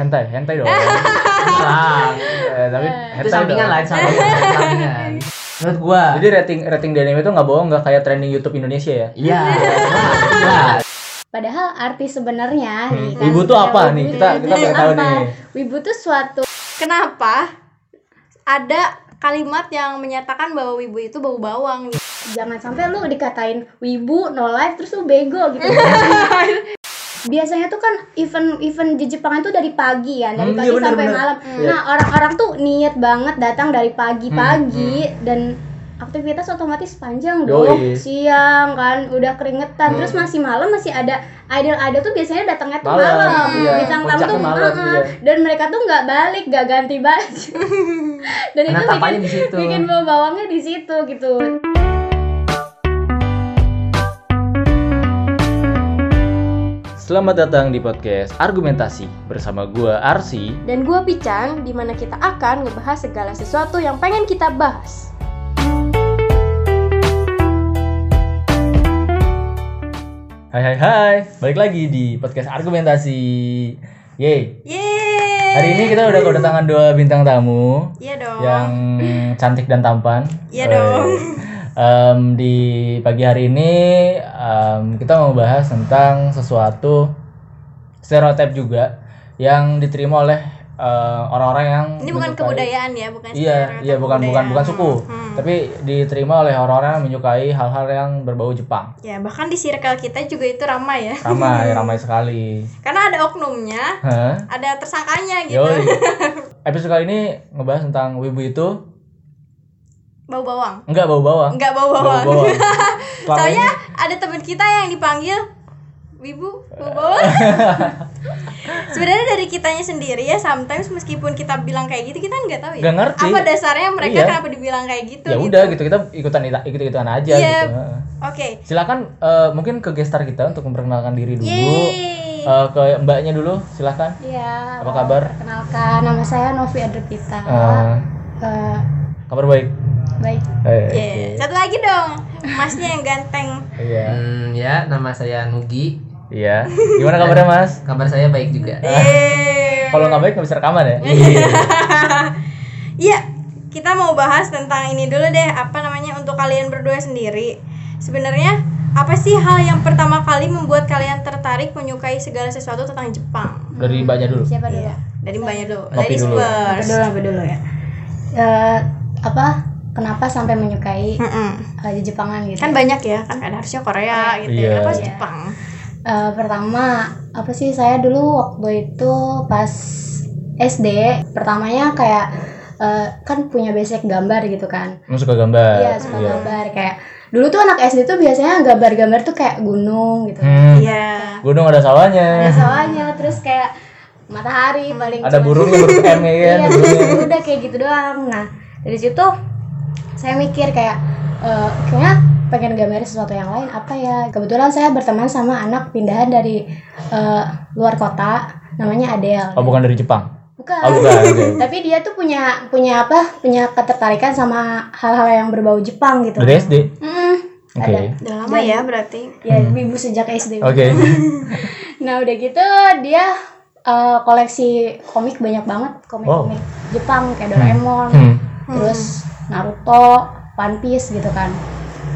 hentai, hentai dong. Serang. Eh, tapi Itu hentai sampingan lain sampingan. Menurut gua. Jadi rating rating di anime itu nggak bohong, nggak kayak trending YouTube Indonesia ya. Iya. jelas. Padahal arti sebenarnya nih kan, Wibu tuh apa nih? Kita kita pengen tahu nih. Wibu tuh suatu Kenapa ada kalimat yang menyatakan bahwa wibu itu bau bawang gitu. jangan sampai lu dikatain wibu no life terus lu bego gitu. Biasanya tuh kan event event di Jepang itu dari pagi ya, dari Hmm, pagi iya sampai benar. malam. Iya. Nah, orang-orang tuh niat banget datang dari pagi-pagi Hmm, dan aktivitas otomatis panjang Yoi. dong. Siang kan udah keringetan, Hmm. terus masih malam masih ada idol-idol tuh biasanya datangnya tuh Malam, malam. iya. Bintang tamu tuh malam, iya. dan mereka tuh nggak balik, nggak ganti baju. dan Karena itu bikin bikin bawangnya di situ gitu. Selamat datang di podcast Argumentasi bersama gua Arsi. Dan gua Pican, di mana kita akan ngebahas segala sesuatu yang pengen kita bahas. Hai hai hai, balik lagi di podcast Argumentasi. Yeay. Yeay. Hari ini kita udah kedatangan dua bintang tamu Iya dong. yang cantik dan tampan. Iya dong. Em, di pagi hari ini em, kita mau bahas tentang sesuatu stereotip juga yang diterima oleh eh, orang-orang yang Ini bukan menyukai- kebudayaan ya, bukan Iya, iya bukan bukan bukan kebudayaan. suku, Hmm. tapi diterima oleh orang-orang yang menyukai hal-hal yang berbau Jepang. Ya, bahkan di circle kita juga itu ramai ya. Ramai, ramai sekali. Karena ada oknumnya, Hah? ada tersangkanya gitu. Yoi. Episode kali ini ngebahas tentang wibu itu Bau bawang. enggak bau bawang. Enggak bau Bau bawang. bawang. Selama Soalnya ini ada teman kita yang dipanggil Wibu, bau bawang. Sebenarnya dari kitanya sendiri ya, sometimes meskipun kita bilang kayak gitu, kita nggak tahu ya. Nggak ngerti. Apa dasarnya mereka Iya. kenapa dibilang kayak gitu? ya gitu. udah gitu kita ikutan ikut ikutan aja Iya. gitu. Heeh. Oke. Silakan eh, mungkin ke gestar kita untuk memperkenalkan diri dulu. Yeay. Eh, ke mbaknya dulu, silakan. Iya. Apa kabar? Perkenalkan, nama saya Novi Adrepita. Eh, Eh, kabar baik. Baik. Eh, Yeah. Satu lagi dong, masnya yang ganteng. Iya. Hmm, ya, nama saya Nugi. Iya. Gimana kabarnya, Mas? Kabar saya baik juga. Yeay. Kalau nggak baik nggak bisa rekaman ya? Iya, kita mau bahas tentang ini dulu deh. Apa namanya untuk kalian berdua sendiri? Sebenarnya apa sih hal yang pertama kali membuat kalian tertarik menyukai segala sesuatu tentang Jepang? Dari mbaknya dulu. Siapa dulu? Iya, dari mbaknya dulu. Ladies dulu. Apa first. dulu, apa dulu ya? Eh, apa? Kenapa sampai menyukai Mm-mm. eh, di Jepangan gitu? Kan banyak ya, kan ada harusnya Korea gitu. Iya. ya. Kenapa harus Iya. Jepang? Eh, pertama, apa sih saya dulu waktu itu pas SD, pertamanya kayak eh, kan punya basic gambar gitu kan? Kamu suka gambar? Iya suka gambar kayak dulu tuh anak SD tuh biasanya gambar-gambar tuh kayak gunung gitu. Hmm, Iya. gunung ada sawahnya. Ada sawahnya, terus kayak matahari paling Ada burung huruf M ya kan? iya udah kayak gitu doang nah dari situ saya mikir kayak eh, kayaknya pengen gambarin sesuatu yang lain apa ya kebetulan saya berteman sama anak pindahan dari eh, luar kota namanya Adele Oh bukan dari Jepang? bukan Oh bukan, oke. tapi dia tuh punya punya apa punya ketertarikan sama hal-hal yang berbau Jepang gitu Dari SD? Mm, Oke. ada Udah lama ya berarti. ya ibu sejak SD Oke. Nah udah gitu dia eh, koleksi komik banyak banget komik-komik Jepang kayak Doraemon, Hmm. terus Naruto, One Piece gitu kan.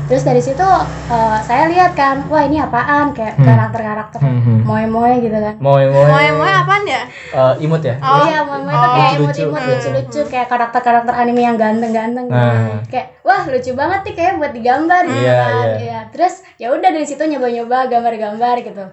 Terus dari situ eh, saya lihat kan, wah ini apaan kayak Hmm. karakter-karakter Hmm, hmm. moe-moe gitu kan. Moe moe. Moe moe apaan ya? Eh, imut ya? Oh. iya, moe-moe tuh kayak lucu-lucu. imut-imut lucu-lucu kayak karakter-karakter anime yang ganteng-ganteng gitu. Nah. Kayak wah lucu banget nih kayak buat digambar gitu Iya, kan. iya. Iya. Terus ya udah dari situ nyoba-nyoba gambar-gambar gitu.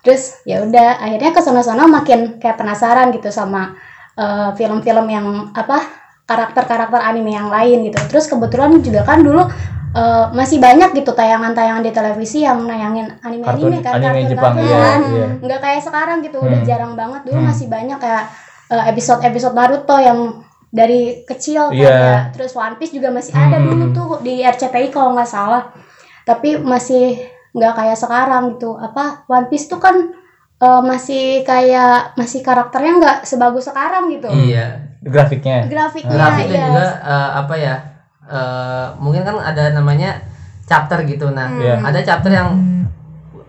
Terus ya udah akhirnya ke sono-sono makin kayak penasaran gitu sama eh, film-film yang apa karakter-karakter anime yang lain gitu. Terus kebetulan juga kan dulu eh, masih banyak gitu tayangan-tayangan di televisi yang nayangin anime-anime kan anime kartun- Jepang kartun iya, kan. iya. nggak kayak sekarang gitu udah Hmm. jarang banget dulu Hmm. masih banyak kayak eh, episode-episode Naruto yang dari kecil kan Iya. ya. terus One Piece juga masih ada Hmm. dulu tuh di RCTI kalau nggak salah tapi masih nggak kayak sekarang gitu apa One Piece tuh kan eh, masih kayak masih karakternya nggak sebagus sekarang gitu Iya. Grafiknya. grafiknya Grafiknya ya juga eh, apa ya? eh, mungkin kan ada namanya chapter gitu. Nah, Iya. ada chapter yang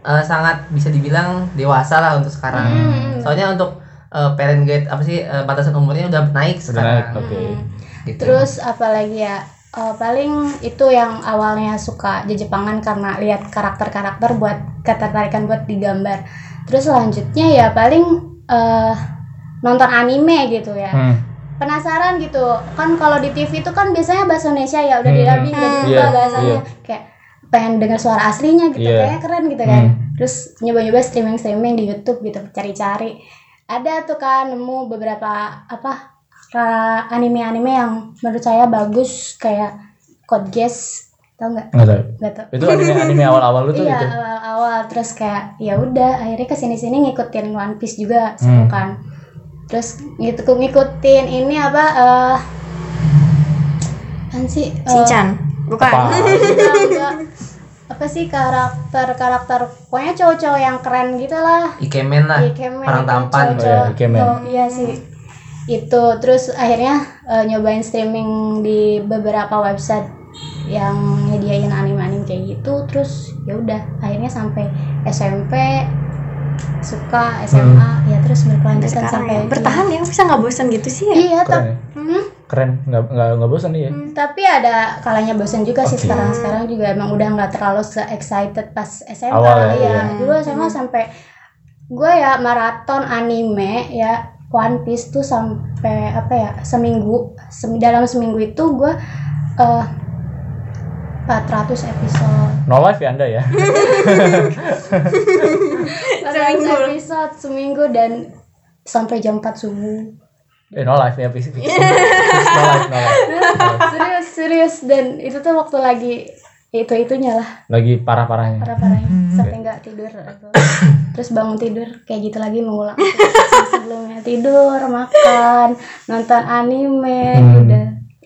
eh, sangat bisa dibilang dewasa lah untuk sekarang. Hmm. Soalnya untuk eh, parent guide apa sih eh, batasan umurnya udah naik Udah sekarang. naik. Oke. Gitu. Terus apalagi ya eh, paling itu yang awalnya suka Jepangan karena lihat karakter-karakter buat ketertarikan buat digambar. Terus selanjutnya ya paling eh, nonton anime gitu ya. Hmm. Penasaran gitu. Kan kalau di TV itu kan biasanya bahasa Indonesia ya udah Hmm. didubbing udah diubah Iya, bahasanya iya. kayak pengen dengar suara aslinya gitu Iya. kayak keren gitu kan. Hmm. Terus nyoba-nyoba streaming-streaming di YouTube gitu, cari-cari. Ada tuh kan nemu beberapa apa anime-anime yang menurut saya bagus kayak Code Geass tau nggak Nggak tahu. nggak tau Itu anime anime awal-awal lu tuh iya itu. awal-awal terus kayak ya udah akhirnya ke sini sini ngikutin One Piece juga seru Hmm. kan terus gitu ngikutin ini apa eh kan sih Shinchan. Bukan. Apa? enggak, enggak. apa sih karakter karakter pokoknya cowok-cowok yang keren gitu lah Ikemen lah. Ikemen orang itu tampan. cowok-cowok. Oh iya, Ikemen. Oh, iya sih itu terus akhirnya eh, nyobain streaming di beberapa website yang nyediain anime-anime kayak gitu terus ya udah akhirnya sampai SMP suka SMA ya terus berkelanjutan sampai ya. bertahan ya bisa nggak bosan gitu sih ya? iya tapi ya? Keren. Nggak nggak nggak bosan nih ya. tapi ada kalanya bosan juga sih Oke. sekarang sekarang juga emang udah nggak terlalu se excited pas SMA Awal ya, ya iya. dulu SMA sampai gue ya maraton anime ya One Piece tuh sampai apa ya seminggu Sem- dalam seminggu itu gue eh 400 episode No life ya anda ya. 400 episode seminggu dan sampai jam 4 subuh eh no life ya fisik. no life no life. serius serius dan itu tuh waktu lagi itu itunya lah Lagi parah parahnya. parah parahnya Hmm. sampai nggak tidur terus bangun tidur kayak gitu lagi mengulang sebelumnya tidur makan nonton anime Hmm. udah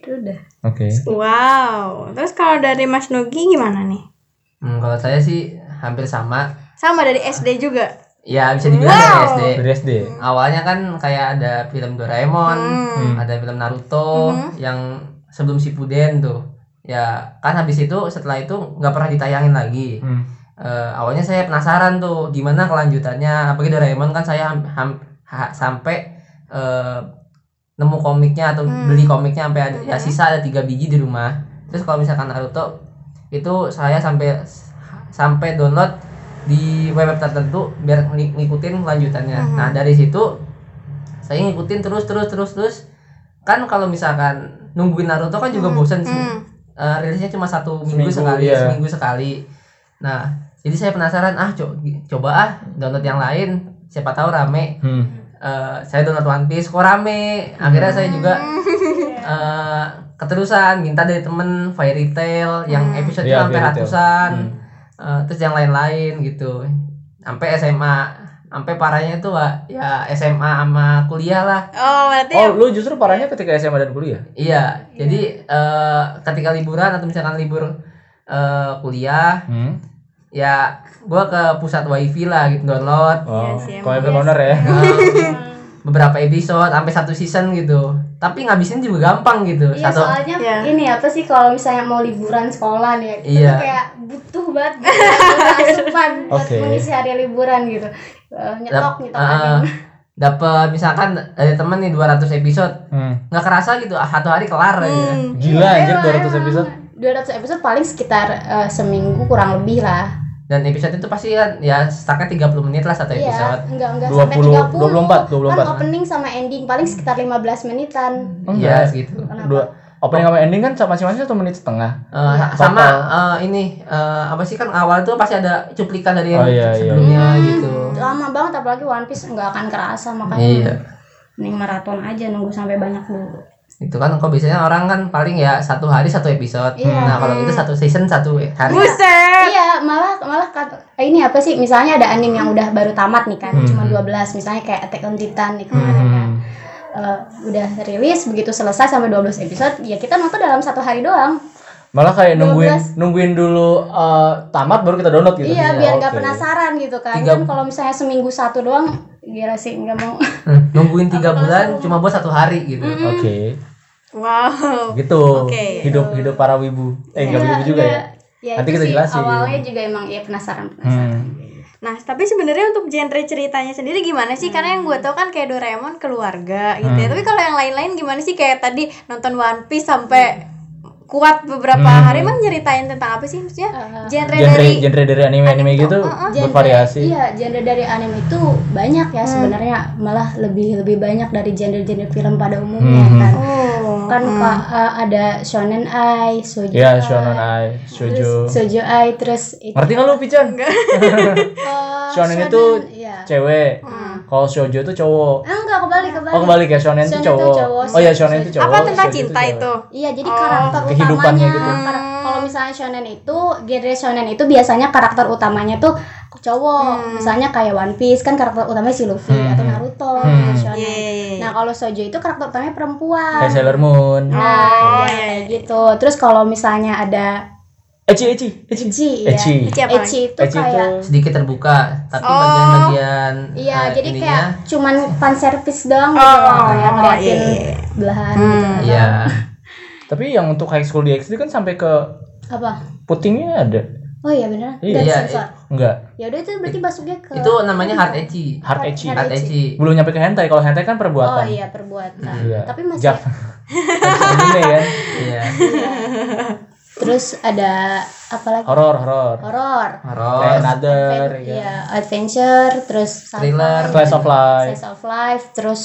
udah Oke. Wow. Terus kalau dari Mas Nugi gimana nih? Hmm, kalau saya sih hampir sama. Sama dari SD juga. Ya bisa dibilang Wow. dari SD. Dari SD. Awalnya kan kayak ada film Doraemon, Hmm. ada film Naruto yang sebelum Shippuden tuh. Ya kan habis itu setelah itu nggak pernah ditayangin lagi. Hmm. Eh, awalnya saya penasaran tuh gimana kelanjutannya. Apalagi Doraemon kan saya ham- ham- ha- sampai eh, nemu komiknya atau beli komiknya sampai ada ya sisa ada tiga biji di rumah. Terus kalau misalkan Naruto itu saya sampai sampai download di web tertentu biar ng- ngikutin kelanjutannya. Nah dari situ saya ngikutin terus terus terus terus kan kalau misalkan nungguin Naruto kan juga bosen sih. Hmm. Eh, rilisnya cuma satu minggu, Seminggu, sekali iya. seminggu sekali nah jadi saya penasaran ah co- coba ah download yang lain siapa tahu rame Hmm. Eh, saya download One Piece kok rame? Akhirnya saya juga eh, keterusan minta dari temen Fairy Tail yang episode Iya, sampai ratusan. Hmm. Eh, terus yang lain-lain gitu. Sampai SMA sampai parahnya itu Wak, ya SMA sama kuliah lah. Oh, berarti Oh, lu justru parahnya ketika SMA dan kuliah. Iya, jadi eh, ketika liburan atau misalkan libur eh, kuliah, Hmm. Ya gua ke pusat wifi lah gitu download Oh, sih, kalau emang bener ya. eh, beberapa episode sampai satu season gitu. Tapi ngabisin juga gampang gitu. Iya satu soalnya Iya. ini apa sih kalau misalnya mau liburan sekolah nih itu Iya. tuh kayak butuh banget butuh asupan buat Oke. mengisi hari liburan gitu Eh, nyetok dap- nyetok eh, anime. dapat misalkan ada temen nih 200 episode, Hmm. nggak kerasa gitu ah, satu hari kelar aja. Hmm. Gila anjir 200 episode. 200 episode paling sekitar eh, seminggu kurang lebih lah Dan episode itu pasti kan ya startnya 30 menit lah satu Iya, episode. enggak enggak 20, sampai 30. 24, 24. Kan opening sama ending paling sekitar 15 menitan. Oh, Iya enggak. segitu. Dua opening sama ending kan sama masing-masing satu menit setengah. Eh, Iya. sama eh, ini eh, apa sih kan awal tuh pasti ada cuplikan dari Oh, yang iya, iya. sebelumnya gitu. Lama banget apalagi One Piece enggak akan kerasa makanya. Iya. Mending maraton aja nunggu sampai banyak dulu. Itu kan kok biasanya orang kan paling ya satu hari satu episode. Iya. Nah, kalau itu satu season satu hari. Buset. Iya, malah malah kata eh, ini apa sih? Misalnya ada anime yang udah baru tamat nih kan, cuma 12 misalnya kayak Attack on Titan nih kemarin kan. Hmm. Eh, udah rilis begitu selesai sampai 12 episode, ya kita nonton dalam satu hari doang. Malah kayak nungguin 12. nungguin dulu eh, tamat baru kita download gitu. Iya, Oh, biar nggak oke. penasaran gitu kan. Tiga- Kan kalau misalnya seminggu satu doang, gila sih nggak mau. Hmm, Nungguin tiga bulan cuma buat satu hari gitu. Oke. Wow. Gitu. Oke. Hidup hidup para wibu. Eh enggak wibu juga ya. Ya, Nanti kita jelasin. Awalnya juga emang ya penasaran penasaran. Hmm. Nah, tapi sebenarnya untuk genre ceritanya sendiri gimana sih? Karena yang gue tau kan kayak Doraemon keluarga gitu Hmm. ya. Tapi kalau yang lain-lain gimana sih? Kayak tadi nonton One Piece sampai kuat beberapa Hmm. hari emang nyeritain tentang apa sih maksudnya? Uh, genre, genre dari genre dari anime anime anime gitu uh-uh. genre- bervariasi Iya, genre dari anime itu banyak ya sebenarnya, malah lebih lebih banyak dari genre-genre film pada umumnya Hmm. kan. Oh. Kan Kak, uh, ada shonen ai, shoujo ya ai, shonen ai terus shoujo shoujo ai, terus itu ngerti nggak lu pican uh, shonen itu. Cewek Hmm. kalau shoujo itu cowok Ah, enggak kebalik kebalik. oh kebalik ya shonen itu Shonen itu cowok cowok, oh ya shonen itu cowok apa tentang shoujo cinta itu? Iya, jadi Oh, karakter kehidupannya utamanya. gitu. Kalau misalnya shonen itu, genre shonen itu biasanya karakter utamanya tuh cowok. Misalnya kayak One Piece kan karakter utamanya si Luffy Hmm. atau Naruto Hmm. gitu shonen. Iya, iya, iya. Nah, kalau shoujo itu karakter utamanya perempuan. kayak Sailor Moon Nah, Oh, iya, iya, kayak iya. gitu. Terus kalau misalnya ada Eci Eci Eci ya. Eci Ecchi apa? Ecchi itu Eci itu kayak sedikit terbuka tapi Oh. bagian-bagian Iya, eh, jadi ininya, kayak cuman fan service doang gitu Oh, loh, kayak ngeliatin iya, iya. belahan Hmm, gitu. iya tapi yang untuk High School DxD kan sampai ke Apa? putingnya ada Oh iya beneran? Iya. Dan Iya, sensor. enggak Ya udah itu berarti masuknya ke itu namanya hard ecchi hard ecchi Hard ecchi belum nyampe ke hentai kalau hentai kan Oh perbuatan iya perbuatan. Iya. Tapi masih Jap. anime kan iya terus ada apa lagi? horor horor Horor. horor another Adven- ya Iya, adventure, terus Thriller. slice of life slice of life, terus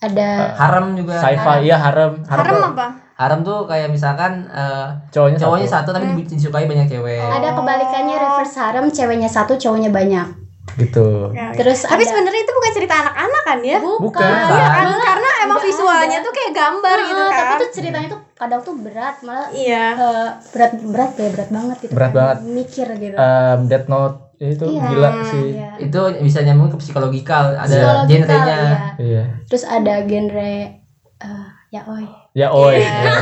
ada harem juga sci-fi ya harem Harem apa? harem tuh kayak misalkan eh, cowoknya cowoknya satu satu tapi disukai banyak cewek ada kebalikannya reverse harem, ceweknya satu, cowoknya banyak. Gitu Ya, Terus Tapi ada- sebenarnya itu bukan cerita anak-anak kan ya? bukan Iya kan? Malah Karena emang visualnya ada. tuh kayak gambar gitu Ah, kan. Tapi tuh ceritanya tuh kadang tuh berat, malah Iya. eh, berat berat ya berat banget gitu. Berat kan. banget. Mikir gitu. um, Death Note itu Iya, gila sih iya. itu bisa nyambung ke psikologikal ada Psikologikal, genrenya iya. iya Terus ada genre eh, ya oi. ya oi Tuh.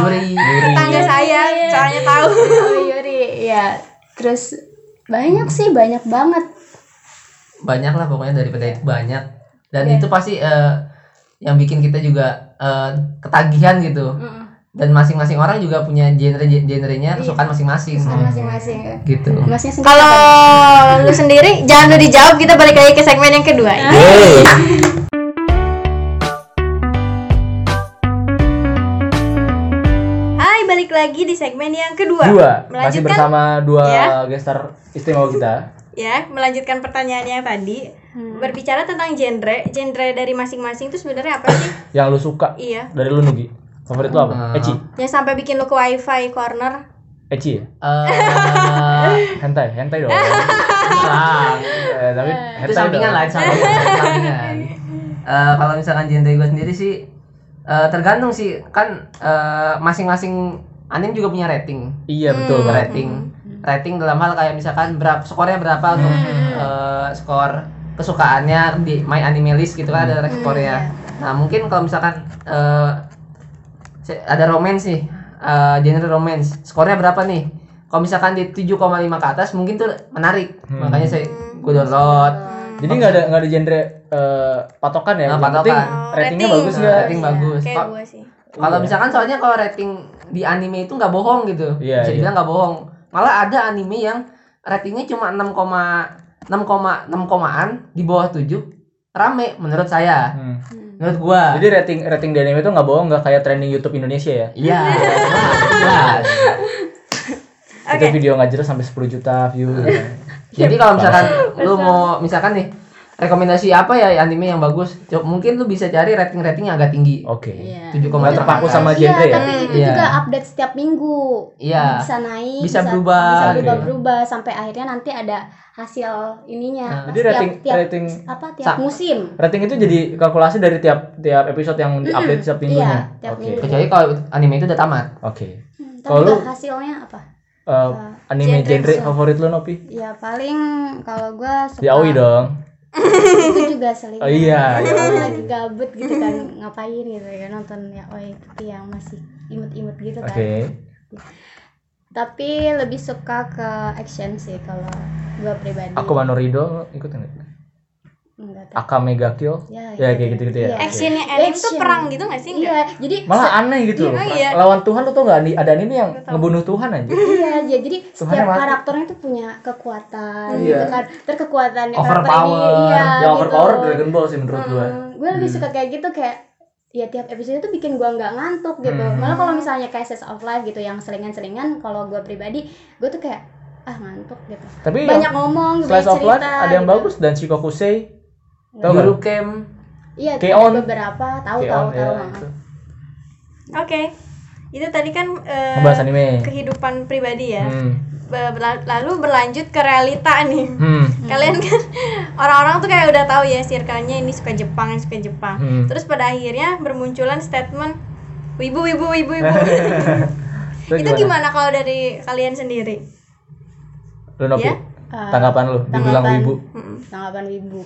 Yuri Tetangga saya, caranya tahu. Oh Yuri, ya. Terus banyak sih, banyak banget. Banyak lah pokoknya daripada itu banyak dan Iya. itu pasti eh, yang bikin kita juga eh, ketagihan gitu Mm-mm. dan masing-masing orang juga punya genre genrenya kesukaan masing-masing Kan masing-masing. gitu. Kalau lu sendiri jangan lu dijawab, kita balik lagi ke segmen yang kedua. Yeay. Hai, balik lagi di segmen yang kedua. dua masih Melanjutkan bersama dua Ya. gestar istimewa kita ya, melanjutkan pertanyaan yang tadi. Berbicara tentang genre, genre dari masing-masing itu sebenarnya apa sih? yang lu suka iya. dari lu Nugi favorit lu apa Hmm. Eci Yang sampai bikin lu ke wifi corner. Eci ya Eh, hentai hentai dong kurang. Eh, tapi itu hentai sampingan dong. lah itu sampingan, itu sampingan. Eh, kalau misalkan genre gue sendiri sih eh, tergantung sih kan eh, masing-masing anime juga punya rating iya betul Hmm. rating rating dalam hal kayak misalkan berapa skornya berapa untuk eh, skor kesukaannya di My Anime List gitu kan ada skornya. Nah mungkin kalau misalkan eh, se- ada romance nih eh, genre romance skornya berapa nih? Kalau misalkan di 7,5 ke atas mungkin tuh menarik Hmm. makanya saya gue download. jadi nggak ada nggak ada genre eh, patokan ya Nah, yang penting patokan. ratingnya Rating. bagus Nah, nggak rating bagus. Kayak Kok- gue sih. Kalau misalkan soalnya kalau rating di anime itu nggak bohong gitu. Iya, Bisa iya. dibilang nggak bohong. Malah ada anime yang ratingnya cuma 6, 6, 6 komaan di bawah 7 rame menurut saya. Hmm. Menurut gua. jadi rating rating di anime itu nggak bohong nggak kayak trending YouTube Indonesia ya Iya, jelas. itu video nggak jelas sampai 10 juta view Jadi kalau misalkan lu mau misalkan nih rekomendasi apa ya anime yang bagus? Coba mungkin lu bisa cari rating-rating yang agak tinggi. oke Iya. 7,5 Nggak terpaku sama Iya, genre ya tapi itu Iya. juga update setiap minggu. Iya. Bisa naik, Bisa berubah, bisa gitu. berubah-berubah sampai akhirnya nanti ada hasil ininya. Nah, jadi Tiap- rating tiap, rating apa tiap Sa- musim. rating itu jadi kalkulasi dari tiap tiap episode yang diupdate setiap minggunya Iya, tiap oke minggu. Kecuali kalau anime itu udah tamat. oke Hmm, Kalau hasilnya apa? Eh, anime genre genre favorit lu Nopi Ya paling kalau gua suka Yaoi dong itu juga sering. Oh iya, yaoi. lagi gabut gitu kan ngapain gitu ya nonton yaoi tapi yang masih imut-imut gitu oke kan. Tapi lebih suka ke action sih kalau gua pribadi. aku Manorido ikutin. Aka Mega Kill. Ya, Ya, gitu. kayak gitu-gitu ya. Iya. actionnya anime tuh Action. perang gitu gak sih? Iya, jadi Malah aneh gitu loh. Iya, iya. Lawan Tuhan lo tau gak ada anime yang ngebunuh Tuhan aja. Iya, ya, jadi Tuhannya setiap mati. karakternya tuh punya kekuatan Iya. gitu kan. Terkekuatan Overpower. iya, ya overpower gitu. Dragon Ball sih menurut gua. Hmm, gue lebih suka kayak gitu kayak ya tiap episode tuh bikin gua nggak ngantuk gitu. Hmm. Malah kalau misalnya kayak Slice of Life gitu yang selingan-selingan kalau gua pribadi gue tuh kayak ah ngantuk gitu. Tapi Banyak yang ngomong, Slice banyak of Life ada yang gitu. bagus dan Shikokusei. Tau gak? Guru Kem Iya, Keon. beberapa tahu Keon, tahu ya, tahu. itu. oke itu tadi kan eh, Ngebahas anime. kehidupan pribadi ya Hmm. Berla- lalu berlanjut ke realita nih Hmm. kalian kan orang-orang tuh kayak udah tahu ya circle-nya ini suka Jepang ini suka Jepang Hmm. terus pada akhirnya bermunculan statement wibu wibu wibu wibu Itu itu gimana kalau dari kalian sendiri Lu Nopi? Ya. Tanggapan lu dibilang tanggapan- wibu. Mm-mm. tanggapan wibu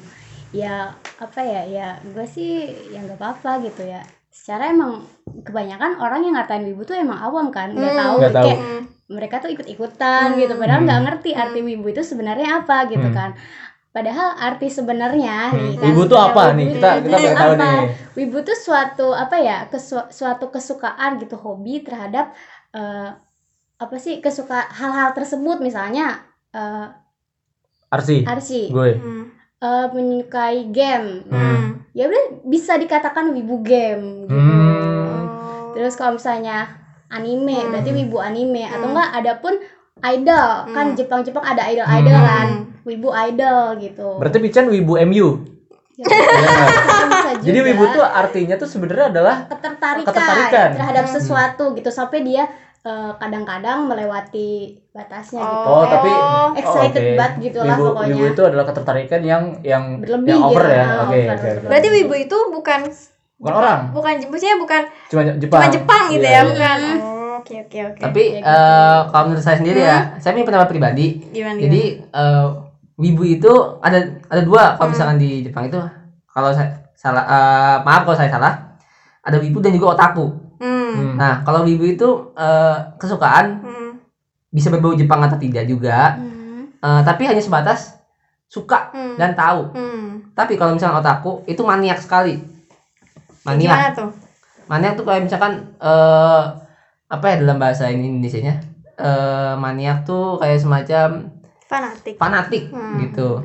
ya apa ya ya gue sih ya nggak apa-apa gitu ya secara emang kebanyakan orang yang ngatain wibu tuh emang awam kan nggak Hmm. tahu Nggak tahu. kayak mereka tuh ikut-ikutan gitu padahal nggak ngerti arti wibu itu sebenarnya apa gitu Hmm. kan padahal arti sebenarnya nih kan Wibu tuh apa wibu nih? Kita- kita pengen tahu apa? nih. wibu tuh suatu apa ya kesu- suatu kesukaan gitu hobi terhadap eh, apa sih kesuka hal-hal tersebut misalnya eh, Arsi. Arsi Gue. Hmm. Eh, menyukai game Hmm. ya udah bisa dikatakan wibu game gitu Hmm. Oh. terus kalau misalnya anime Hmm. berarti wibu anime atau enggak ada pun idol kan Hmm. Jepang Jepang ada idol idol Hmm. kan wibu idol gitu Berarti Pican wibu MU. Ya, bisa Jadi wibu tuh artinya tuh sebenarnya adalah ketertarikan, ketertarikan. terhadap Hmm. sesuatu gitu sampai dia eh, kadang-kadang melewati batasnya gitu Oh, tapi Oh, excited oke. banget gitu lah wibu, pokoknya. Wibu itu adalah ketertarikan yang yang Berlebih yang over gitu. ya. Oke, oke. berarti wibu itu bukan Bukan orang, bukan maksudnya bukan cuma Jepang. cuma Jepang gitu Iya, ya iya. bukan oh, oke oke oke Tapi Kayak gitu. eh, kalau menurut saya sendiri ya, saya punya pendapat pribadi. gimana Jadi eh, wibu itu ada ada dua kalau misalkan di Jepang itu kalau saya salah eh, maaf kalau saya salah ada wibu dan juga otaku. Hmm. Hmm. Nah kalau wibu itu eh, kesukaan Hmm. bisa berbau Jepang atau tidak juga, Hmm. eh, tapi hanya sebatas suka Hmm. dan tahu. Hmm. Tapi kalau misalkan otaku itu maniak sekali. Maniak. gimana tuh Maniak tuh kayak misalkan eh apa ya dalam bahasa ini Indonesianya? Eh maniak tuh kayak semacam fanatik fanatik Hmm. gitu.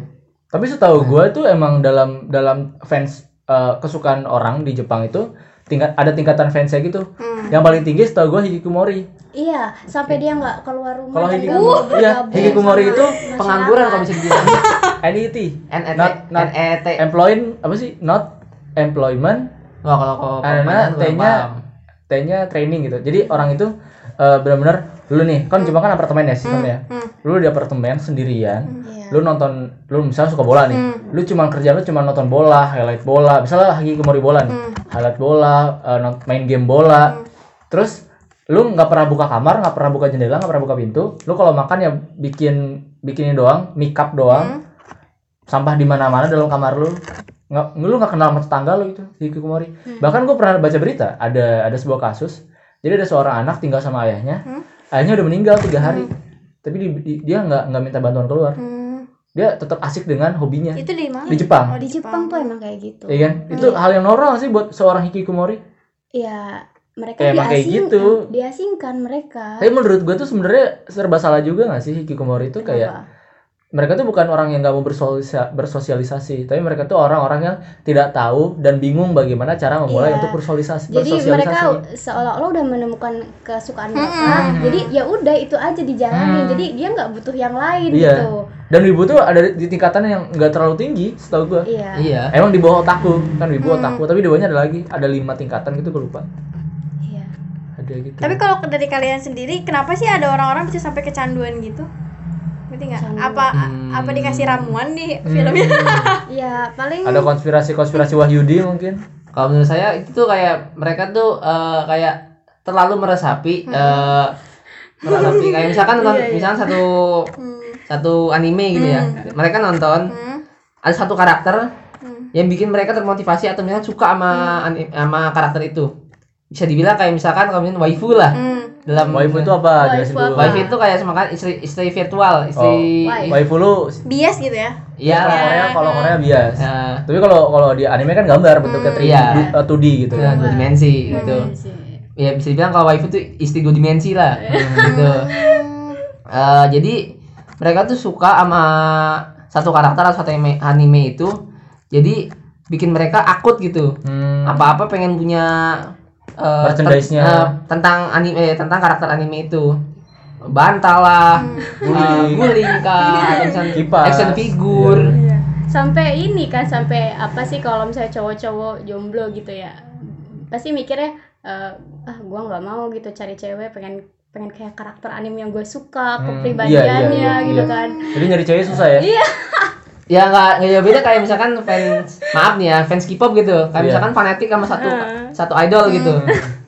Tapi setahu gue tuh emang dalam dalam fans eh, kesukaan orang di Jepang itu tingkat ada tingkatan fansnya gitu. Hmm. Yang paling tinggi setahu gue Hikikomori. Iya, sampai dia nggak keluar rumah. Kalau nggak mau iya, Hikikomori itu masyarakat. Pengangguran kalau bisa dibilang. NET, NET Not- not- NET. employment apa sih? Not employment, Wah kalau kalau Karena T-nya. T-nya training gitu. Jadi orang itu eh, benar-benar lu nih, kan Jepang kan apartemen ya sistemnya. Hmm. Lu di apartemen sendirian, Iya. lu nonton lu misalnya suka bola nih Hmm. lu cuma kerja lu cuma nonton bola highlight bola misalnya Hikikomori bola nih Hmm. highlight bola eh, main game bola terus lu nggak pernah buka kamar nggak pernah buka jendela nggak pernah buka pintu lu kalau makan ya bikin bikinin doang make up doang Hmm. sampah di mana-mana dalam kamar lu nggak lu nggak kenal sama tetangga lu itu Hikikomori Hmm. bahkan gue pernah baca berita ada ada sebuah kasus jadi ada seorang anak tinggal sama ayahnya Hmm. Ayahnya udah meninggal tiga hari tapi di- di- dia nggak nggak minta bantuan keluar Hmm. dia tetap asik dengan hobinya itu di mana di Jepang Oh, di Jepang tuh emang kayak gitu. Iya kan? Itu hal yang normal sih buat seorang hikikomori. Iya, mereka Ya, emang kayak gitu. diasingkan mereka. Tapi menurut gua tuh sebenarnya serba salah juga gak sih hikikomori itu kayak Kenapa? Mereka tuh bukan orang yang gak mau bersosialisasi, tapi mereka tuh orang-orang yang tidak tahu dan bingung bagaimana cara memulai Iya. untuk bersosialisasi. Jadi mereka seolah-olah udah menemukan kesukaan mereka. Hmm. Jadi ya udah itu aja dijalani. Hmm. Jadi dia nggak butuh yang lain Iya. gitu. Dan wibu tuh ada di tingkatan yang nggak terlalu tinggi, setahu gua. Iya. Iya. Emang di bawah otaku kan wibu Hmm. otaku, tapi di bawahnya ada lagi, ada lima tingkatan gitu gue lupa. Iya. Ada gitu. tapi kalau dari kalian sendiri kenapa sih ada orang-orang bisa sampai kecanduan gitu ngerti nggak apa Hmm. apa dikasih ramuan di Hmm. filmnya Iya, paling ada konspirasi-konspirasi Wahyudi mungkin. Kalau menurut saya itu tuh kayak mereka tuh eh, kayak terlalu meresapi eh meresapi kayak misalkan Iya, iya. misalkan satu Hmm. satu anime gitu ya. Mereka nonton Hmm. ada satu karakter Hmm. yang bikin mereka termotivasi atau misalnya suka sama ani- sama karakter itu. Bisa dibilang kayak misalkan kalau misalnya waifu lah. Hmm. Dalam Waifu itu apa? Waifu Jelasin dulu. apa? Wife itu kayak semakan istri istri virtual, istri Oh, waifu lu bias gitu ya Iya. kalau Korea kalau Korea bias. Nah, Tapi kalau kalau di anime kan gambar bentuknya 3D, Iya. eh, 2D gitu. nah, dua dimensi gitu. Sih. Ya bisa dibilang kalau waifu tuh istri dua dimensi lah. gitu. Eh, jadi mereka tuh suka sama satu karakter atau satu anime, anime itu. Jadi bikin mereka akut gitu. Hmm. Apa-apa pengen punya eh, Merchandise-nya. ten- eh, tentang anime tentang karakter anime itu. Bantal lah, eh, guling kah, action figure. Iya. Sampai ini kan sampai apa sih kalau misalnya cowok-cowok jomblo gitu ya. Pasti mikirnya eh, ah gua nggak mau gitu cari cewek pengen pengen kayak karakter anime yang gue suka, Hmm, kepribadiannya iya, iya, gitu iya. kan. Jadi nyari cewek susah ya? Iya. Ya nggak nggak jauh beda kayak misalkan fans maaf nih ya fans K-pop gitu kayak Iya. misalkan fanatik sama satu Hmm. Satu idol gitu.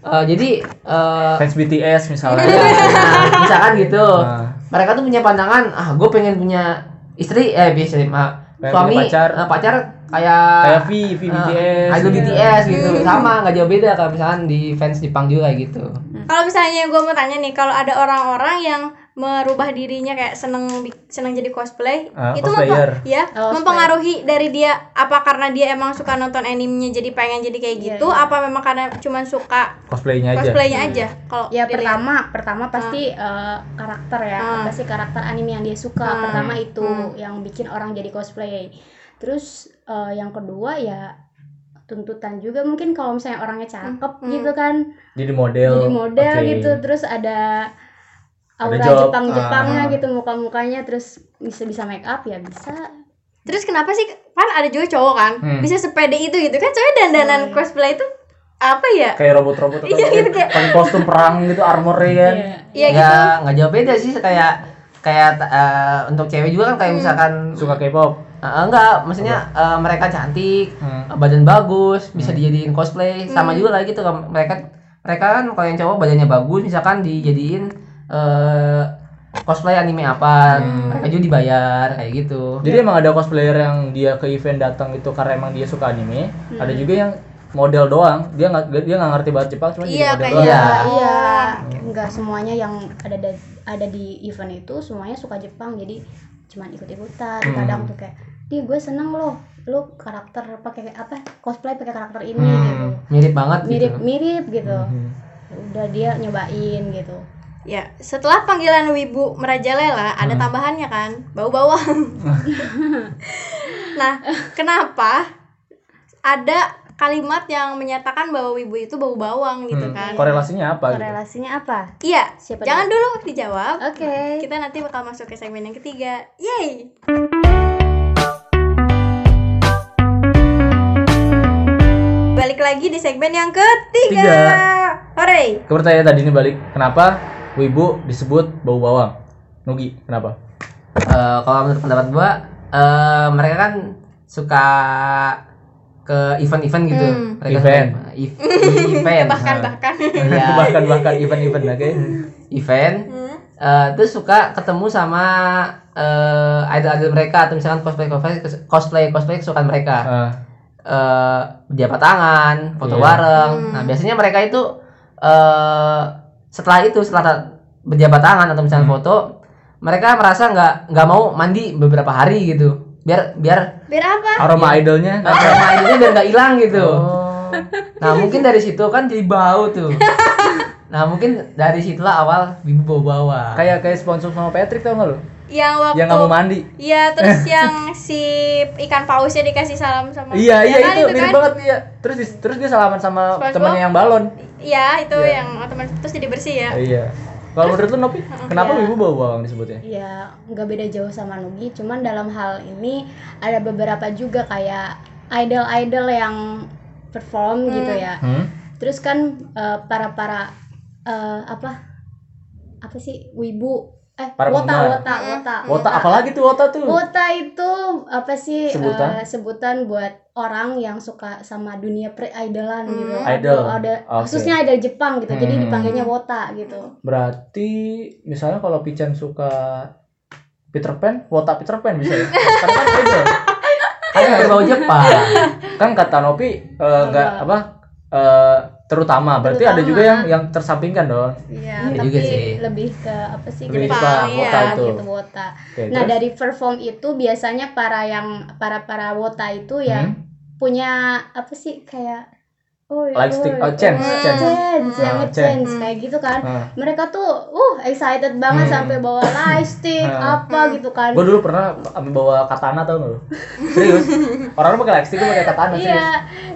Eh, jadi eh, Fans BTS misalnya. nah, misalkan gitu Nah. mereka tuh punya pandangan ah gue pengen punya istri eh bisa ma- Pengen suami pacar. eh, pacar kayak Kayak V, V eh, BTS. idol gitu. BTS gitu sama nggak jauh beda kalau misalkan di fans Jepang juga kayak gitu kalau misalnya gue mau tanya nih kalau ada orang-orang yang merubah dirinya kayak seneng seneng jadi cosplay Ah, itu cosplayer. mempa- ya Oh, mempengaruhi dari dia apa karena dia emang suka nonton animenya jadi pengen jadi kayak Iya, gitu iya. apa memang karena cuman suka Cosplaynya aja. cosplaynya aja kalau Ya dilihat? pertama pertama pasti eh, karakter ya, Hmm. pasti karakter anime yang dia suka. Hmm. Pertama itu Hmm. yang bikin orang jadi cosplay. Terus eh, yang kedua ya tuntutan juga mungkin kalau misalnya orangnya cakep Hmm. gitu kan. Jadi model. jadi model Oke. gitu terus ada aura job, Jepang Jepangnya ah. gitu muka mukanya terus bisa bisa make up ya bisa terus kenapa sih kan ada juga cowok kan Hmm. bisa sepede itu gitu kan soalnya dandanan Hmm. cosplay itu apa ya Kayak robot-robot atau Iya, gitu, kayak- pakai kostum perang gitu armor ya kan. Iya. Iya gitu ya nggak jauh beda sih kayak kayak eh, untuk cewek juga kan kayak misalkan Suka K-pop. Eh, enggak, maksudnya eh, mereka cantik, Hmm. badan bagus, bisa dijadiin cosplay, sama juga lah gitu kan. mereka mereka kan kalau yang cowok badannya bagus, misalkan dijadiin eh, cosplay anime apa, mereka juga dibayar kayak gitu. Jadi emang ada cosplayer yang dia ke event datang itu karena emang dia suka anime. Ada juga yang model doang. Dia nggak dia nggak ngerti banget Jepang cuma Iya, jadi model kayak doang. Iya. iya nggak semuanya yang ada da- ada di event itu semuanya suka Jepang jadi cuman ikut-ikutan Hmm. kadang tuh kayak di gue seneng loh lu karakter pakai apa cosplay pakai karakter ini Hmm. gitu Mirip banget mirip gitu. mirip gitu Hmm. udah dia nyobain gitu ya setelah panggilan wibu merajalela ada Hmm. tambahannya kan? Bau bawang nah kenapa ada kalimat yang menyatakan bahwa wibu itu bau bawang gitu Hmm. kan? Korelasinya apa? gitu? korelasinya apa? Iya Siapa jangan dulu? dijawab. Oke. Kita nanti bakal masuk ke segmen yang ketiga. Yay! Balik lagi di segmen yang ketiga. Tiga. hore Ke pertanyaan tadi ini balik, kenapa wibu disebut bau bawang? Nugi, kenapa? Eh, kalau menurut pendapat gua, eh, mereka kan suka ke event-event gitu. Hmm. Mereka Event. suka- ev- event. bahkan Nah, bahkan Iya. bahkan bahkan event-event oke. event. Hmm. Eh, terus suka ketemu sama eh, idol-idol mereka atau misalkan cosplay cosplay cosplay cosplay kesukaan mereka. Ah, eh jabat tangan, foto Iya. bareng. Hmm. Nah, biasanya mereka itu eh setelah itu setelah berjabat tangan atau misalnya Hmm. foto, mereka merasa nggak nggak mau mandi beberapa hari gitu. Biar biar biar apa aroma idolnya aroma idolnya biar nggak hilang gitu. Oh. Nah, mungkin dari situ kan jadi bau tuh. Nah, mungkin dari situlah awal bibu bau bawah. Kayak kayak sponsor sama Patrick tau gak lo? Yang waktu Yang nggak mau mandi. Iya, terus yang si ikan pausnya dikasih salam sama Iya iya kan, itu mirip kan? banget iya. Terus terus dia salaman sama SpongeBob? temennya yang balon. Iya, itu Iya. yang otomatis terus jadi bersih ya. Iya. Kalau menurut lu Nopi, kenapa Iya. wibu bau bawang disebutnya? ya nggak beda jauh sama Nugi cuman dalam hal ini ada beberapa juga kayak idol-idol yang perform gitu ya Hmm? terus kan eh, para para eh, apa apa sih wibu eh Para wota penggemar. wota wota Wota apalagi tuh wota tuh? wota itu apa sih eh, Sebutan? sebutan buat orang yang suka sama dunia gitu Hmm. Idol. Atau ada Oke. khususnya idol Jepang gitu jadi Hmm. dipanggilnya wota gitu Berarti misalnya kalau Pican suka Peter Pan, wota Peter Pan bisa ya? Karena kan idol. Kan berbau Jepang. Kan kata Nopi eh, nggak apa? eh, terutama berarti ada juga yang yang tersampingkan dong Iya, Iya tapi juga sih. lebih ke apa sih Lebih ke wota iya, itu. gitu wota. Oke, Nah, terus? dari perform itu biasanya para yang para para wota itu ya Hmm? punya apa sih kayak oh Like stick- oh, chance, oh, chance. chance, yang Ah, nge-chance kayak gitu kan. Ah. Mereka tuh uh excited banget Hmm. sampai bawa lightstick Ah. apa gitu kan. gue dulu pernah bawa katana tau gak lu serius orang-orang pakai lightstick gue pakai katana Iya.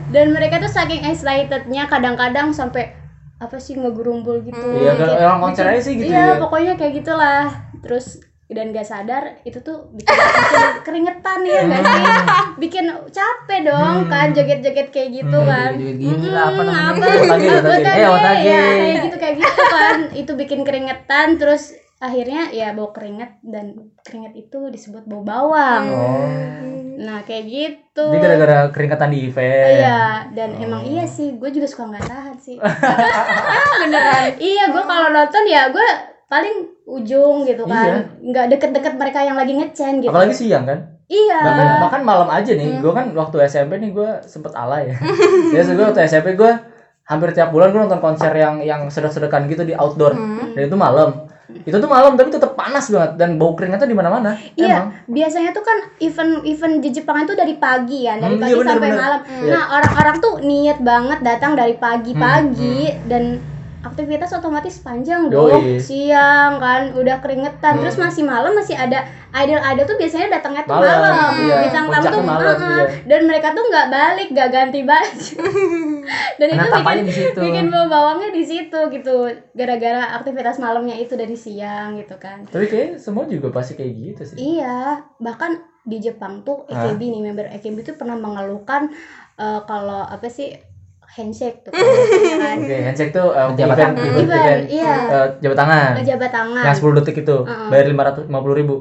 Dan mereka tuh saking excitednya kadang-kadang sampai apa sih ngegerumbul gitu. Iya, kayak orang konser aja sih gitu Iya, ya. pokoknya kayak gitulah. Terus dan gak sadar itu tuh bikin, bikin keringetan ya gak sih? Bikin capek dong kan joget-joget kayak gitu Hmm, kan. joget-joget gini lah, apa namanya? apa? Otage, otage. Otage, Eh, otage. ya, kayak gitu kayak gitu kan. itu bikin keringetan terus akhirnya ya bau keringet dan keringet itu disebut bau bawang. oh Nah, kayak gitu. jadi gara-gara keringetan di event Iya, dan Oh. emang iya sih, gue juga suka nggak tahan sih. Beneran. Iya, gue kalau nonton ya gue paling ujung gitu kan, nggak deket-deket mereka yang lagi ngecen gitu. Iya. apalagi siang kan Iya. bahkan, bahkan malam aja nih gue kan waktu SMP nih gue sempet alay ya biasa gue waktu SMP gue hampir tiap bulan gue nonton konser yang yang sedek-sedekan gitu di outdoor dan itu malam itu tuh malam tapi tetap panas banget dan bau keringetnya di mana-mana Iya, emang biasanya tuh kan event-event di Jepang itu dari pagi ya, dari Hmm, pagi iya bener, sampai bener. malam. Iya. Nah, orang-orang tuh niat banget datang dari pagi-pagi Hmm, dan aktivitas otomatis panjang Yoi. dong. Siang kan udah keringetan, Hmm. terus masih malam masih ada idol-idol tuh biasanya datangnya tuh Malam, malam. iya. Bintang tamu tuh malam, iya. dan mereka tuh nggak balik, nggak ganti baju. dan itu Menetap bikin bikin bau bawangnya di situ gitu. Gara-gara aktivitas malamnya itu dari siang gitu kan. tapi kayak semua juga pasti kayak gitu sih Iya, bahkan di Jepang tuh Hah? AKB nih member AKB tuh pernah mengeluhkan eh, kalau apa sih handshake tuh kan. Oke, handshake tuh um, Jabat event, tangan. event, Event, event, iya. uh, jabat tangan. Ngejabat tangan. Yang 10 detik itu, Heeh. bayar 550 ribu.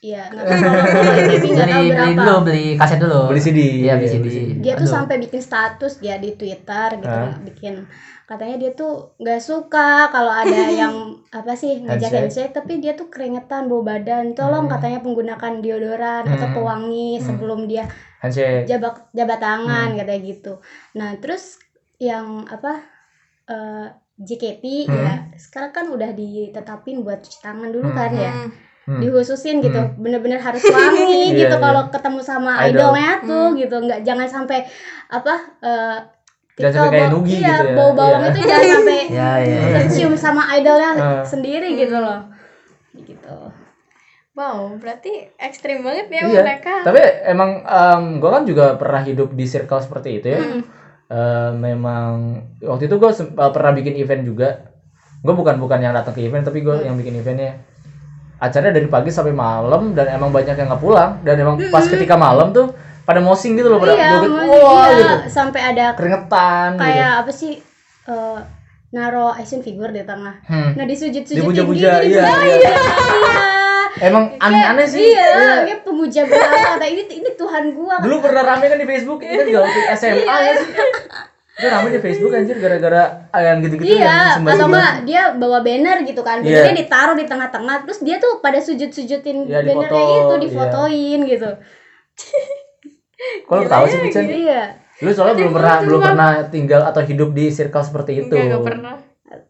Iya, beli beli dulu beli kaset dulu Beli CD. iya beli CD Dia tuh Aduh. sampai bikin status dia di Twitter gitu, Hah? bikin katanya dia tuh nggak suka kalau ada yang apa sih ngajak Handshake. tapi dia tuh keringetan bau badan tolong Hmm. katanya penggunakan deodoran atau Hmm. pewangi Hmm. sebelum dia Handshake. jabat jabat tangan Hmm. katanya gitu. Nah terus yang apa eh, JKT Hmm. ya sekarang kan udah ditetapin buat cuci tangan dulu Hmm. kan ya Hmm. dihususin gitu Hmm. bener-bener harus wangi gitu iya. kalau ketemu sama Idol. idolnya tuh gitu nggak jangan sampai apa eh, Jangan sampai kayak bau- Nugi iya, gitu ya. bau bawang Iya. itu jangan sampai ya ya ya. tercium sama idolnya Hmm. sendiri gitu loh gitu Wow, berarti ekstrim banget ya Iya. mereka. Tapi emang gue kan juga pernah hidup di circle seperti itu ya. Hmm. Eh, memang waktu itu gue pernah bikin event juga. Gue bukan bukan yang datang ke event, tapi gue yang bikin eventnya. Acaranya dari pagi sampai malam dan emang banyak yang nggak pulang dan emang pas ketika malam tuh pada mosing gitu loh pada iya, joget wah iya, gitu sampai ada keringetan gitu. kayak apa sih eh, naro action figure di tengah Hmm. nah disujud-sujudin Dipuja-puja, gitu, iya, dipuja- iya. iya. Emang aneh-aneh sih. Iya, Iya. kayak pemuja berat. Kata ini ini Tuhan gua. Dulu pernah rame kan di Facebook, itu juga waktu SMA Iya. ya sih. Itu rame di Facebook anjir gara-gara yang gitu-gitu Iya, yang atau enggak dia bawa banner gitu kan. Iya. Bannernya ditaruh di tengah-tengah, terus dia tuh pada sujud-sujudin Iya, bannernya difoto, itu iya. difotoin gitu. Kalau tahu sih Pican? Iya. Lu soalnya belum pernah belum pernah tinggal atau hidup di circle seperti itu. Enggak, enggak pernah.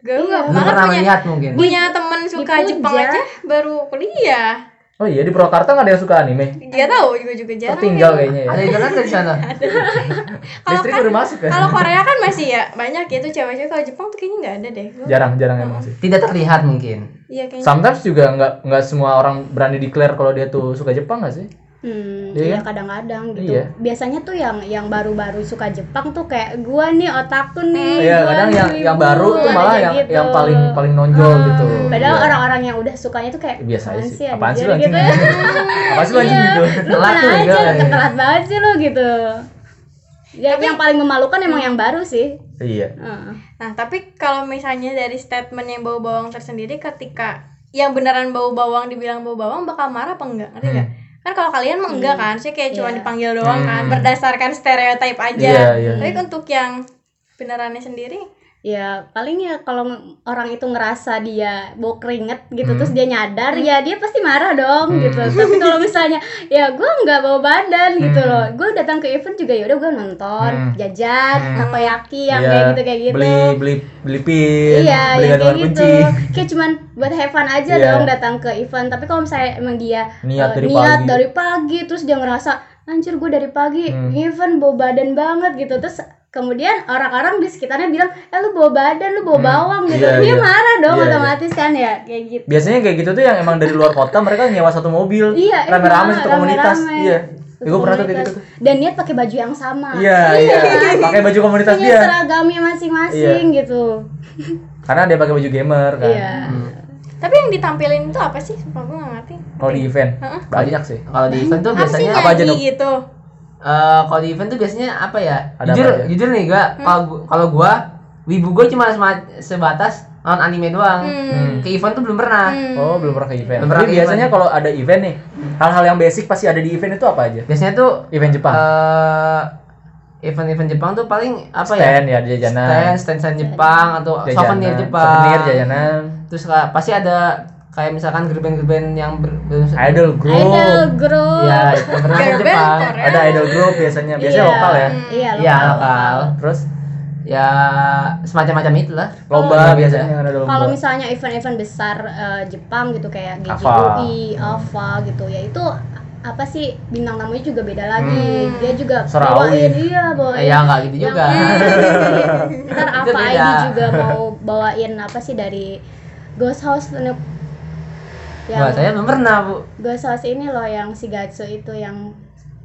Gue Iya. enggak belum malah pernah punya melihat mungkin punya teman suka dipuja. Jepang aja baru kuliah. Oh iya di Purwakarta nggak ada yang suka anime? Dia tahu juga juga jarang. Tertinggal kayaknya ya. ada kan di sana Kalau Listrik kan- udah masuk kan? Kalau Korea kan masih ya banyak gitu cewek-cewek. Kalau Jepang tuh kayaknya nggak ada deh. Gua- Jarang-jarang emang sih. tidak terlihat mungkin Iya kayaknya. Sometimes juga nggak nggak semua orang berani declare kalau dia tuh suka Jepang nggak sih? Hmm, Iya iya kan? kadang-kadang gitu. Iya. Biasanya tuh yang yang baru-baru suka Jepang tuh kayak gua nih otakku nih. Iya gua kadang yang yang baru tuh malah yang gitu. yang paling paling nonjol Ah, gitu. Padahal Iya. orang-orang yang udah sukanya tuh kayak biasa aja "Apaan sih. Apaan anjir?" sih lu anjing? gitu. Apaan sih lu anjing Iya, gitu? Lu Telat mana tuh, aja, enggak. telat banget sih lu gitu. Ya, yang paling memalukan emang yang baru sih. Iya. Heeh. Nah, tapi kalau misalnya dari statement yang bau bawang tersendiri ketika yang beneran bau bawang dibilang bau bawang bakal marah apa enggak? Ngerti nggak? Kan kalau kalian mah enggak kan, sih kayak cuma Iya. dipanggil doang kan, Hmm. berdasarkan stereotip aja. Iya, iya. Tapi untuk yang benerannya sendiri ya paling ya kalau ng- orang itu ngerasa dia bau keringet gitu Hmm. terus dia nyadar ya dia pasti marah Hmm. dong gitu tapi kalau misalnya ya gue nggak bawa badan gitu Hmm. loh gue datang ke event juga ya udah gue nonton Hmm. jajan Hmm. takoyaki yang Iya, kayak gitu kayak gitu beli beli beli pin iya beli ya kayak gitu kunci kayak cuman buat have fun aja Iya. dong datang ke event tapi kalau misalnya emang dia Niat eh, dari niat pagi. dari pagi terus dia ngerasa anjir gue dari pagi Hmm. event bawa badan banget gitu terus kemudian orang-orang di sekitarnya bilang eh lu bawa badan lu bawa Hmm. bawang gitu Iya, dia iya. marah dong Iya, iya. otomatis kan ya kayak gitu biasanya kayak gitu tuh yang emang dari luar kota mereka nyewa satu mobil Iya, rame-rame satu komunitas iya Satu gue pernah tuh kayak gitu tuh dan niat pakai baju yang sama iya iya pakai baju komunitas dia Iya. seragamnya masing-masing gitu karena dia pakai baju gamer kan iya Tapi yang ditampilin itu apa sih? Sumpah gue gak ngerti. kalau di event Heeh. banyak sih Kalau di event tuh biasanya apa aja, Nuk? gitu? Eh kalau di event tuh biasanya apa ya? Ada jujur apa aja? jujur nih gak kalau gua- kalau gua wibu gua cuma sebatas nonton anime doang. Hmm. Ke event tuh belum pernah. Hmm. oh belum pernah ke event Belum pernah tapi ke biasanya kalau ada event nih hal-hal yang basic pasti ada di event itu apa aja Biasanya tuh event Jepang eh event-event Jepang tuh paling apa stand ya? ya jajanan Stand, stand, stand Jepang atau jajanan, souvenir Jepang. souvenir jajanan Terus kayak pasti ada kayak misalkan gerben-gerben yang ber, ber- idol group idol group Ya, pernah ke Gerben Jepang. Korea. ada idol group biasanya biasanya Iya. lokal ya iya Iya, lokal. lokal. terus Ya semacam-macam itulah. lomba Oh, biasanya biasa. ada lomba Kalau misalnya event-event besar eh, Jepang gitu kayak Ava. GGUI, AVA gitu ya itu apa sih bintang tamunya juga beda lagi. Dia juga Serawi. bawain iya bawain. Ya nggak gitu juga. Ntar apa. ID juga mau bawain apa sih dari Ghost House. Yang Wah, saya belum pernah, Bu. Ghost House ini loh yang Shigatsu itu yang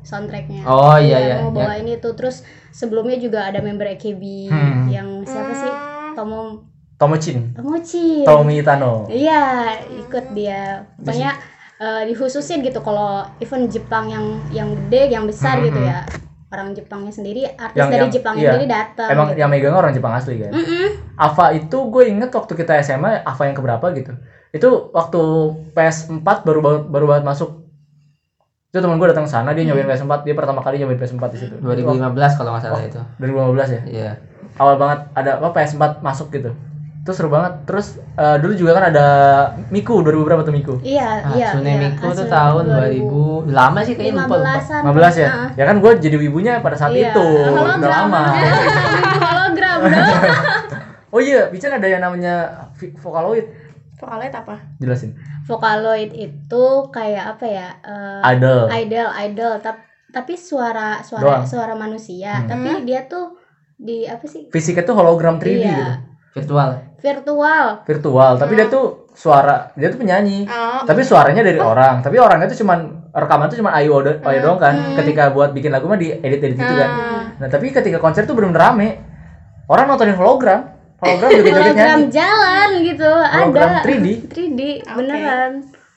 soundtracknya. Oh, iya, Yang iya. Mau Ya. bawain itu terus sebelumnya juga ada member AKB Hmm. yang siapa sih? Tomo Tomochin Tomochi. Tomi Tano Iya, ikut dia. Pokoknya eh, dikhususin gitu kalau event Jepang yang yang gede, yang besar Hmm, gitu hmm. ya. Orang Jepangnya sendiri, artis Yang- dari yang- Jepangnya iya. sendiri datang. emang gitu. yang megang orang Jepang asli kan Mm-mm. Ava itu gue inget waktu kita SMA Ava yang keberapa gitu itu waktu PS4 baru baru, baru banget masuk itu teman gue datang sana dia nyobain PS4 dia pertama kali nyobain PS4 di situ 2015 kalau nggak salah itu. 2015 ya Iya. awal banget ada apa PS4 masuk gitu itu seru banget terus eh, dulu juga kan ada Miku 2000 berapa tuh Miku Iya, iya. Hatsune iya. Miku tuh tahun 2000. 2000. Lama sih kayaknya lupa. lupa. 15-an. 15 ya Heeh. ya kan gue jadi wibunya pada saat Iya, itu hologram. udah lama hologram dong. oh iya bicara ada yang namanya vi- Vocaloid Vokalit apa? jelasin Vocaloid itu kayak apa ya? eh, Idol idol, idol. Tap- tapi suara Doang. suara suara manusia. Hmm. Tapi dia tuh di apa sih? fisiknya tuh hologram 3D Iya. gitu Virtual. Virtual. virtual tapi dia tuh suara dia tuh penyanyi Oh, tapi suaranya dari orang tapi orangnya tuh cuman rekaman tuh cuman ayo do- ayo doang kan ketika buat bikin lagu mah di edit edit gitu kan nah tapi ketika konser tuh belum rame orang nontonin hologram hologram joget joget Hologram jalan gitu. Hologram ada. 3D 3D beneran.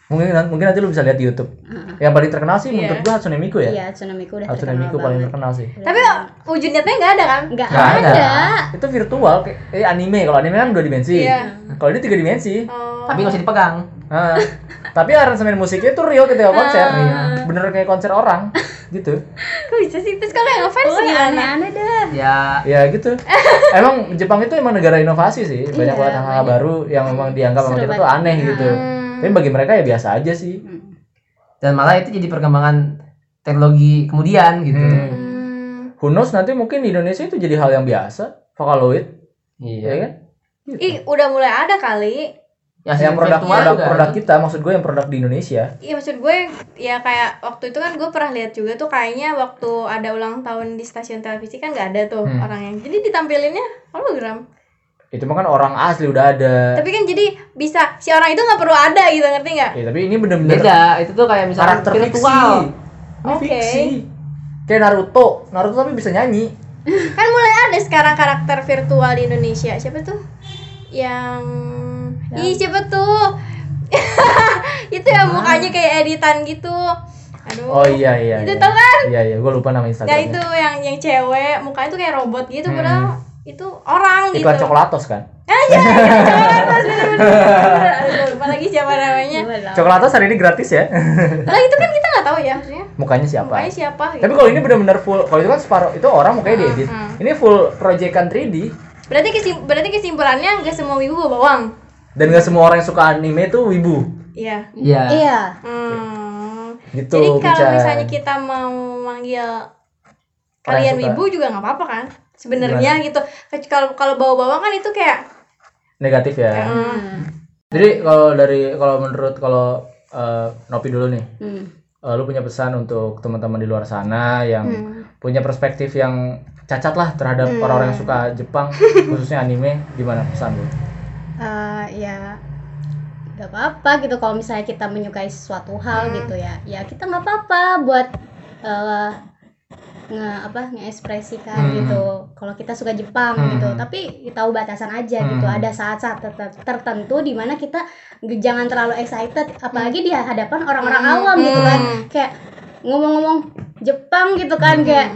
mungkin mungkin nanti lu bisa lihat di YouTube yang paling terkenal sih Iya. menurut gua Hatsune Miku ya Iya, Hatsune Miku udah Hatsune terkenal Miku paling terkenal sih Tapi kok wujud nyatanya nggak ada kan? Nggak Nggak ada. ada. itu virtual kayak eh, anime kalau anime kan dua dimensi Iya. kalau ini tiga dimensi Oh. Tapi nggak usah dipegang. Nah, tapi aransemen musiknya tuh real ketika konser Ah. bener kayak konser orang gitu Kok bisa sih? Terus kalau yang ngefans Oh, ya gimana? aneh-aneh dah. Ya ya gitu emang Jepang itu emang negara inovasi sih banyak Iya, banget hal-hal banyak. baru yang memang dianggap sama kita tuh aneh gitu Hmm. tapi bagi mereka ya biasa aja sih dan malah itu jadi perkembangan teknologi kemudian gitu. Hmm. Hmm. who knows nanti mungkin di Indonesia itu jadi hal yang biasa Vocaloid Iya. ya kan Gitu. Ih, udah mulai ada kali. Ya, yang produk produk, juga produk kita maksud gue yang produk di Indonesia Iya maksud gue ya kayak waktu itu kan gue pernah lihat juga tuh kayaknya waktu ada ulang tahun di stasiun televisi kan nggak ada tuh Hmm. orangnya. Jadi ditampilinnya hologram. itu mah kan orang asli udah ada Tapi kan jadi bisa si orang itu nggak perlu ada gitu ngerti nggak? ya, tapi ini bener-bener Beda, itu tuh kayak misalkan karakter fiksi virtual. Oke. fiksi kayak Naruto Naruto tapi bisa nyanyi Kan mulai ada sekarang karakter virtual di Indonesia. Siapa tuh? Yang Ih siapa tuh? itu yang mukanya kayak editan gitu. Aduh. oh iya iya Itu iya. tau kan? iya iya gue lupa nama Nah Instagramnya itu yang yang cewek mukanya tuh kayak robot gitu Hmm. padahal itu orang gitu. iklan coklatos kan Ah iya, iya, coklatos bener-bener. Aduh, lupa lagi siapa namanya. coklatos hari ini gratis ya Lah itu kan kita nggak tahu ya maksudnya. mukanya siapa Mukanya siapa gitu. tapi kalau ini benar-benar full kalau itu kan separuh itu orang mukanya diedit Hmm. ini full proyekan 3D berarti kesim berarti kesimpulannya nggak semua wibu bawa bawang Dan gak semua orang yang suka anime tuh wibu. iya Iya. Iya. hmm. Gitu. jadi kalau misalnya kita mau manggil kalian suka. wibu juga nggak apa-apa kan sebenarnya gitu kalau kalau bawa bawang kan itu kayak negatif ya. hmm, Jadi kalau dari kalau menurut kalau eh, Nopi dulu nih, Hmm. eh, lu punya pesan untuk teman-teman di luar sana yang hmm. punya perspektif yang cacat lah terhadap Hmm. orang-orang yang suka Jepang, khususnya anime, gimana pesan lu? Eh, ya nggak apa-apa gitu kalau misalnya kita menyukai sesuatu hal gitu ya ya kita nggak apa-apa buat eh, nge apa ngekspresikan Hmm. gitu kalau kita suka Jepang Hmm. gitu tapi tahu batasan aja gitu Hmm. ada saat-saat ter- tertentu di mana kita jangan terlalu excited apalagi di hadapan orang-orang Hmm. awam gitu kan Hmm. kayak ngomong-ngomong Jepang gitu kan kayak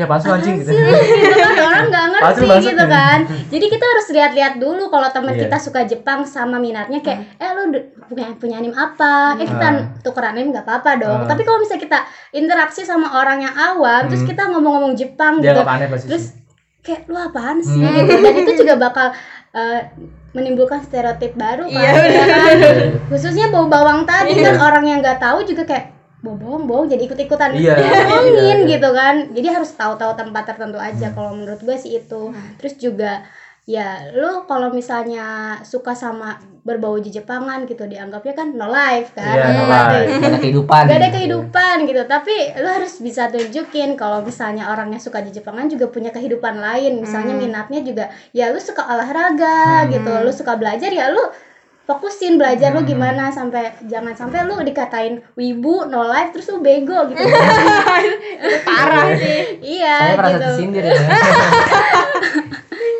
Ya sih anjing gitu. gitu kan orang nggak ngerti maksudnya. gitu kan jadi kita harus lihat-lihat dulu kalau teman Iya. kita suka Jepang sama minatnya kayak eh lu punya punya anime apa eh kita tukeran anime nggak apa-apa dong Ah. tapi kalau misalnya kita interaksi sama orang yang awam terus Hmm. kita ngomong-ngomong Jepang Dia gitu aneh pasti. terus sih. kayak lu apaan sih Hmm. gitu dan itu juga bakal eh, menimbulkan stereotip baru kan, Iya, ya kan? Iya. khususnya bau bawang tadi Iya. kan orang yang nggak tahu juga kayak bawang jadi ikut ikutan Iya, ngomongin iya, iya. gitu kan. Jadi harus tahu-tahu tempat tertentu aja. Kalau menurut gue sih itu. Terus juga ya lu kalau misalnya suka sama berbau Jepangan gitu dianggapnya kan no life kan. Iya, no life. Gak ada kehidupan. Gak ada kehidupan gitu, tapi lu harus bisa tunjukin kalau misalnya orang yang suka di Jepangan juga punya kehidupan lain, misalnya minatnya juga ya lu suka olahraga gitu, lu suka belajar ya lu fokusin belajar lu gimana sampai jangan sampai lu dikatain wibu no life terus lu bego gitu parah sih iya Saya merasa gitu tersindir ya.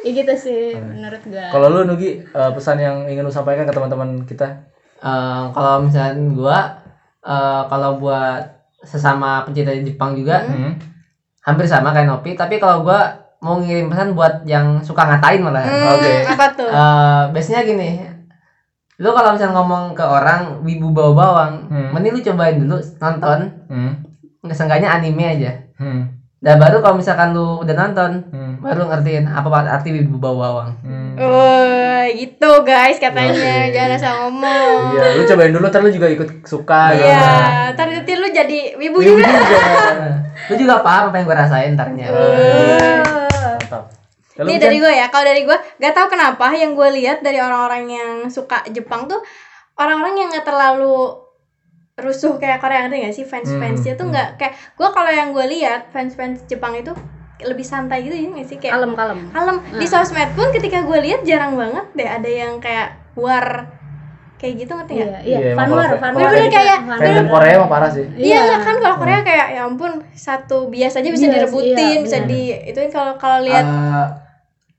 ya gitu sih menurut gua Kalau lu Nugi eh, pesan yang ingin lu sampaikan ke teman-teman kita? Eh, kalau misalnya gua eh, kalau buat sesama pencinta Jepang juga Hmm. hampir sama kayak Nopi, tapi kalau gua mau ngirim pesan buat yang suka ngatain malah. Hmm, Oke. apa tuh Eh, biasanya gini, lu kalau misalnya ngomong ke orang wibu bawa bawang, Hmm. mending lu cobain dulu nonton, Hmm. nggak seenggaknya anime aja. Hmm. Dan baru kalau misalkan lu udah nonton, Hmm. baru ngertiin apa arti wibu bawa bawang. Hmm. Oh, gitu guys katanya. Oke. Jangan asal ngomong. Iya, lu cobain dulu ntar lu juga ikut suka gitu. Iya, ntar nanti lu jadi wibu Wibu juga. juga. lu juga paham apa yang gue rasain ntarnya. Mantap. Kalau Ini dari gue ya, kalau dari gue gak tahu kenapa yang gue lihat dari orang-orang yang suka Jepang tuh orang-orang yang gak terlalu rusuh kayak Korea ngerti gak sih? Fans-fansnya Hmm, tuh nggak kayak gue kalau yang gue lihat fans-fans Jepang itu lebih santai gitu ya nggak sih? Kayak kalem kalem. kalem. Di sosmed pun ketika gue lihat jarang banget deh ada yang kayak war kayak gitu ngerti iya nggak? iya Iya, emang fanwar fanwar Bener-bener kayak Fandom Korea mah parah sih. Iya nggak kan kalau Korea kayak ya ampun satu biasa aja bisa Iya, direbutin, iya, bisa di itu kalau kalau lihat Eh,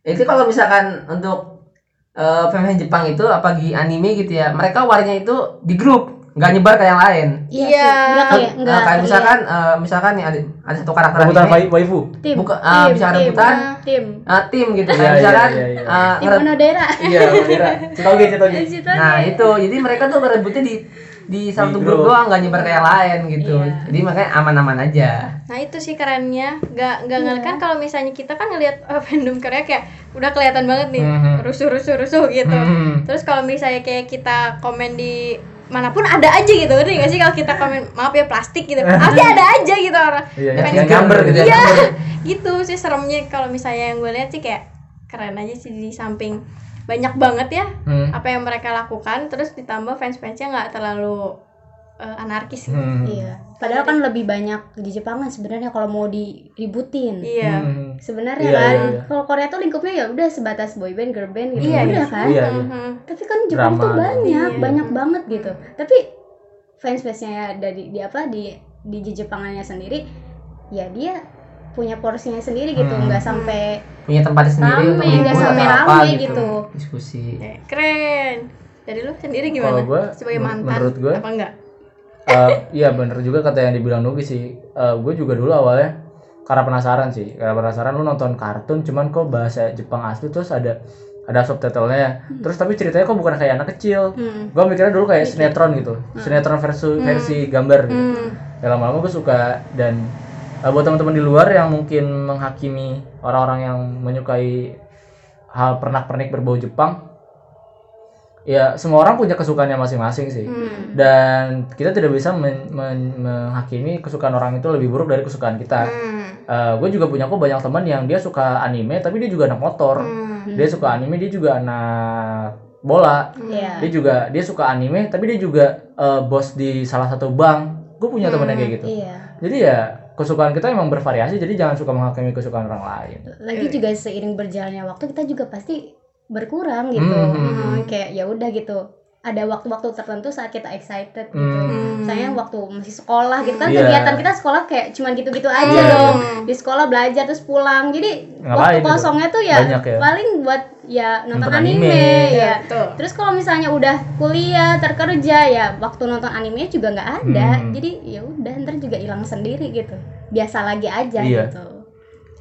itu kalau misalkan untuk eh fans Jepang itu apalagi anime gitu ya, mereka warnya itu di grup, nggak nyebar ke yang lain. iya Iya. sih. nggak kayak Nah, nggak kayak misalkan eh, misalkan nih ada ada satu karakter Rebutan anime, wai- waifu. tim buka- ah, tim, bisa tim, rebutan. tim ah, tim gitu. Iya, Kayak iya, misalkan iya, iya. eh, tim ngere- Onodera Iya, Mandira. Citoge, Citoge. Di Nah itu, jadi mereka tuh berebutnya di di satu Di grup doang, nggak nyebar ke yang lain gitu. Iya. Jadi makanya aman-aman aja. Nah itu sih kerennya, nggak nggak Iya. ngeliat kan kalau misalnya kita kan ngelihat uh, fandom Korea kayak udah kelihatan banget nih Mhm. rusuh rusuh rusuh gitu. Hmm. Terus kalau misalnya kayak kita komen di mana pun ada aja gitu, ngerti nggak sih kalau kita komen maaf ya plastik gitu, pasti ada aja gitu orang. Iya, Yang- yang nyamber gitu ya. Iya, gitu sih seremnya kalau misalnya yang gue lihat sih kayak keren aja sih di samping banyak banget ya Hmm. apa yang mereka lakukan, terus ditambah fans-fansnya nggak terlalu uh, anarkis. gitu. Hmm. Iya. Padahal kan lebih banyak di Jepang kan sebenarnya kalau mau diributin. Iya. Hmm. Sebenarnya Iya, kan iya, iya. kalau Korea tuh lingkupnya ya udah sebatas boyband, girlband gitu. Iya, udah iya. kan. Iya, iya. Mhm. Tapi kan Jepang Drama. tuh banyak, Iya. banyak banget gitu. Tapi fans-fansnya ya dari di apa di di Jepangannya sendiri ya dia punya porsinya sendiri gitu, Hmm. nggak sampai Punya tempatnya sendiri Rame, untuk nggak sampai rame gitu. gitu. Diskusi. Eh, Keren. Dari lu sendiri gimana? Kalau gua, Sebagai men- mantan menurut gua, apa enggak? Eh, iya bener juga kata yang dibilang Nugi sih. gue juga dulu awalnya karena penasaran sih. Karena penasaran lu nonton kartun, cuman kok bahasa Jepang asli terus ada ada subtitlenya. Terus tapi ceritanya kok bukan kayak anak kecil. hmm, Gue mikirnya dulu kayak sinetron gitu, sinetron versi versi gambar gitu. Hmm. Ya lama-lama gue suka dan eh, buat teman-teman di luar yang mungkin menghakimi orang-orang yang menyukai hal pernak-pernik berbau Jepang ya semua orang punya kesukaannya masing-masing sih Hmm. dan kita tidak bisa men- men- menghakimi kesukaan orang itu lebih buruk dari kesukaan kita Hmm. gue juga punya kok banyak teman yang dia suka anime tapi dia juga anak motor Hmm. dia suka anime dia juga anak bola Iya. dia juga dia suka anime tapi dia juga eh, bos di salah satu bank gue punya temen yang kayak gitu Iya. jadi ya kesukaan kita emang bervariasi jadi jangan suka menghakimi kesukaan orang lain Lagi juga seiring berjalannya waktu kita juga pasti berkurang gitu. Hmm, hmm, Hmm, kayak ya udah gitu. Ada waktu-waktu tertentu saat kita excited gitu. Hmm. Saya waktu masih sekolah gitu kan Iya. kegiatan kita sekolah kayak cuman gitu-gitu aja Iya. dong. Di sekolah belajar terus pulang. Jadi Ngapain waktu itu? kosongnya tuh ya Banyak ya? paling buat ya nonton, Nonton anime, anime. ya. Betul. Terus kalau misalnya udah kuliah, terkerja ya waktu nonton anime juga nggak ada. Hmm. Jadi ya udah ntar juga hilang sendiri gitu. Biasa lagi aja Iya. gitu.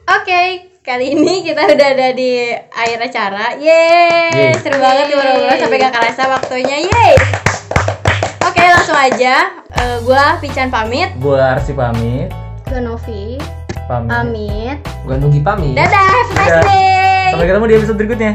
Oke, kali ini kita udah ada di akhir acara. Yeay, Yeay. seru banget nih ngobrol sampai gak kerasa waktunya. Yeay. Oke, langsung aja. Eh, gua Pican pamit. gue Arsi pamit Ke Novi, pamit pamit. Gua Nugi pamit. Dadah, have a nice day. sampai ketemu di episode berikutnya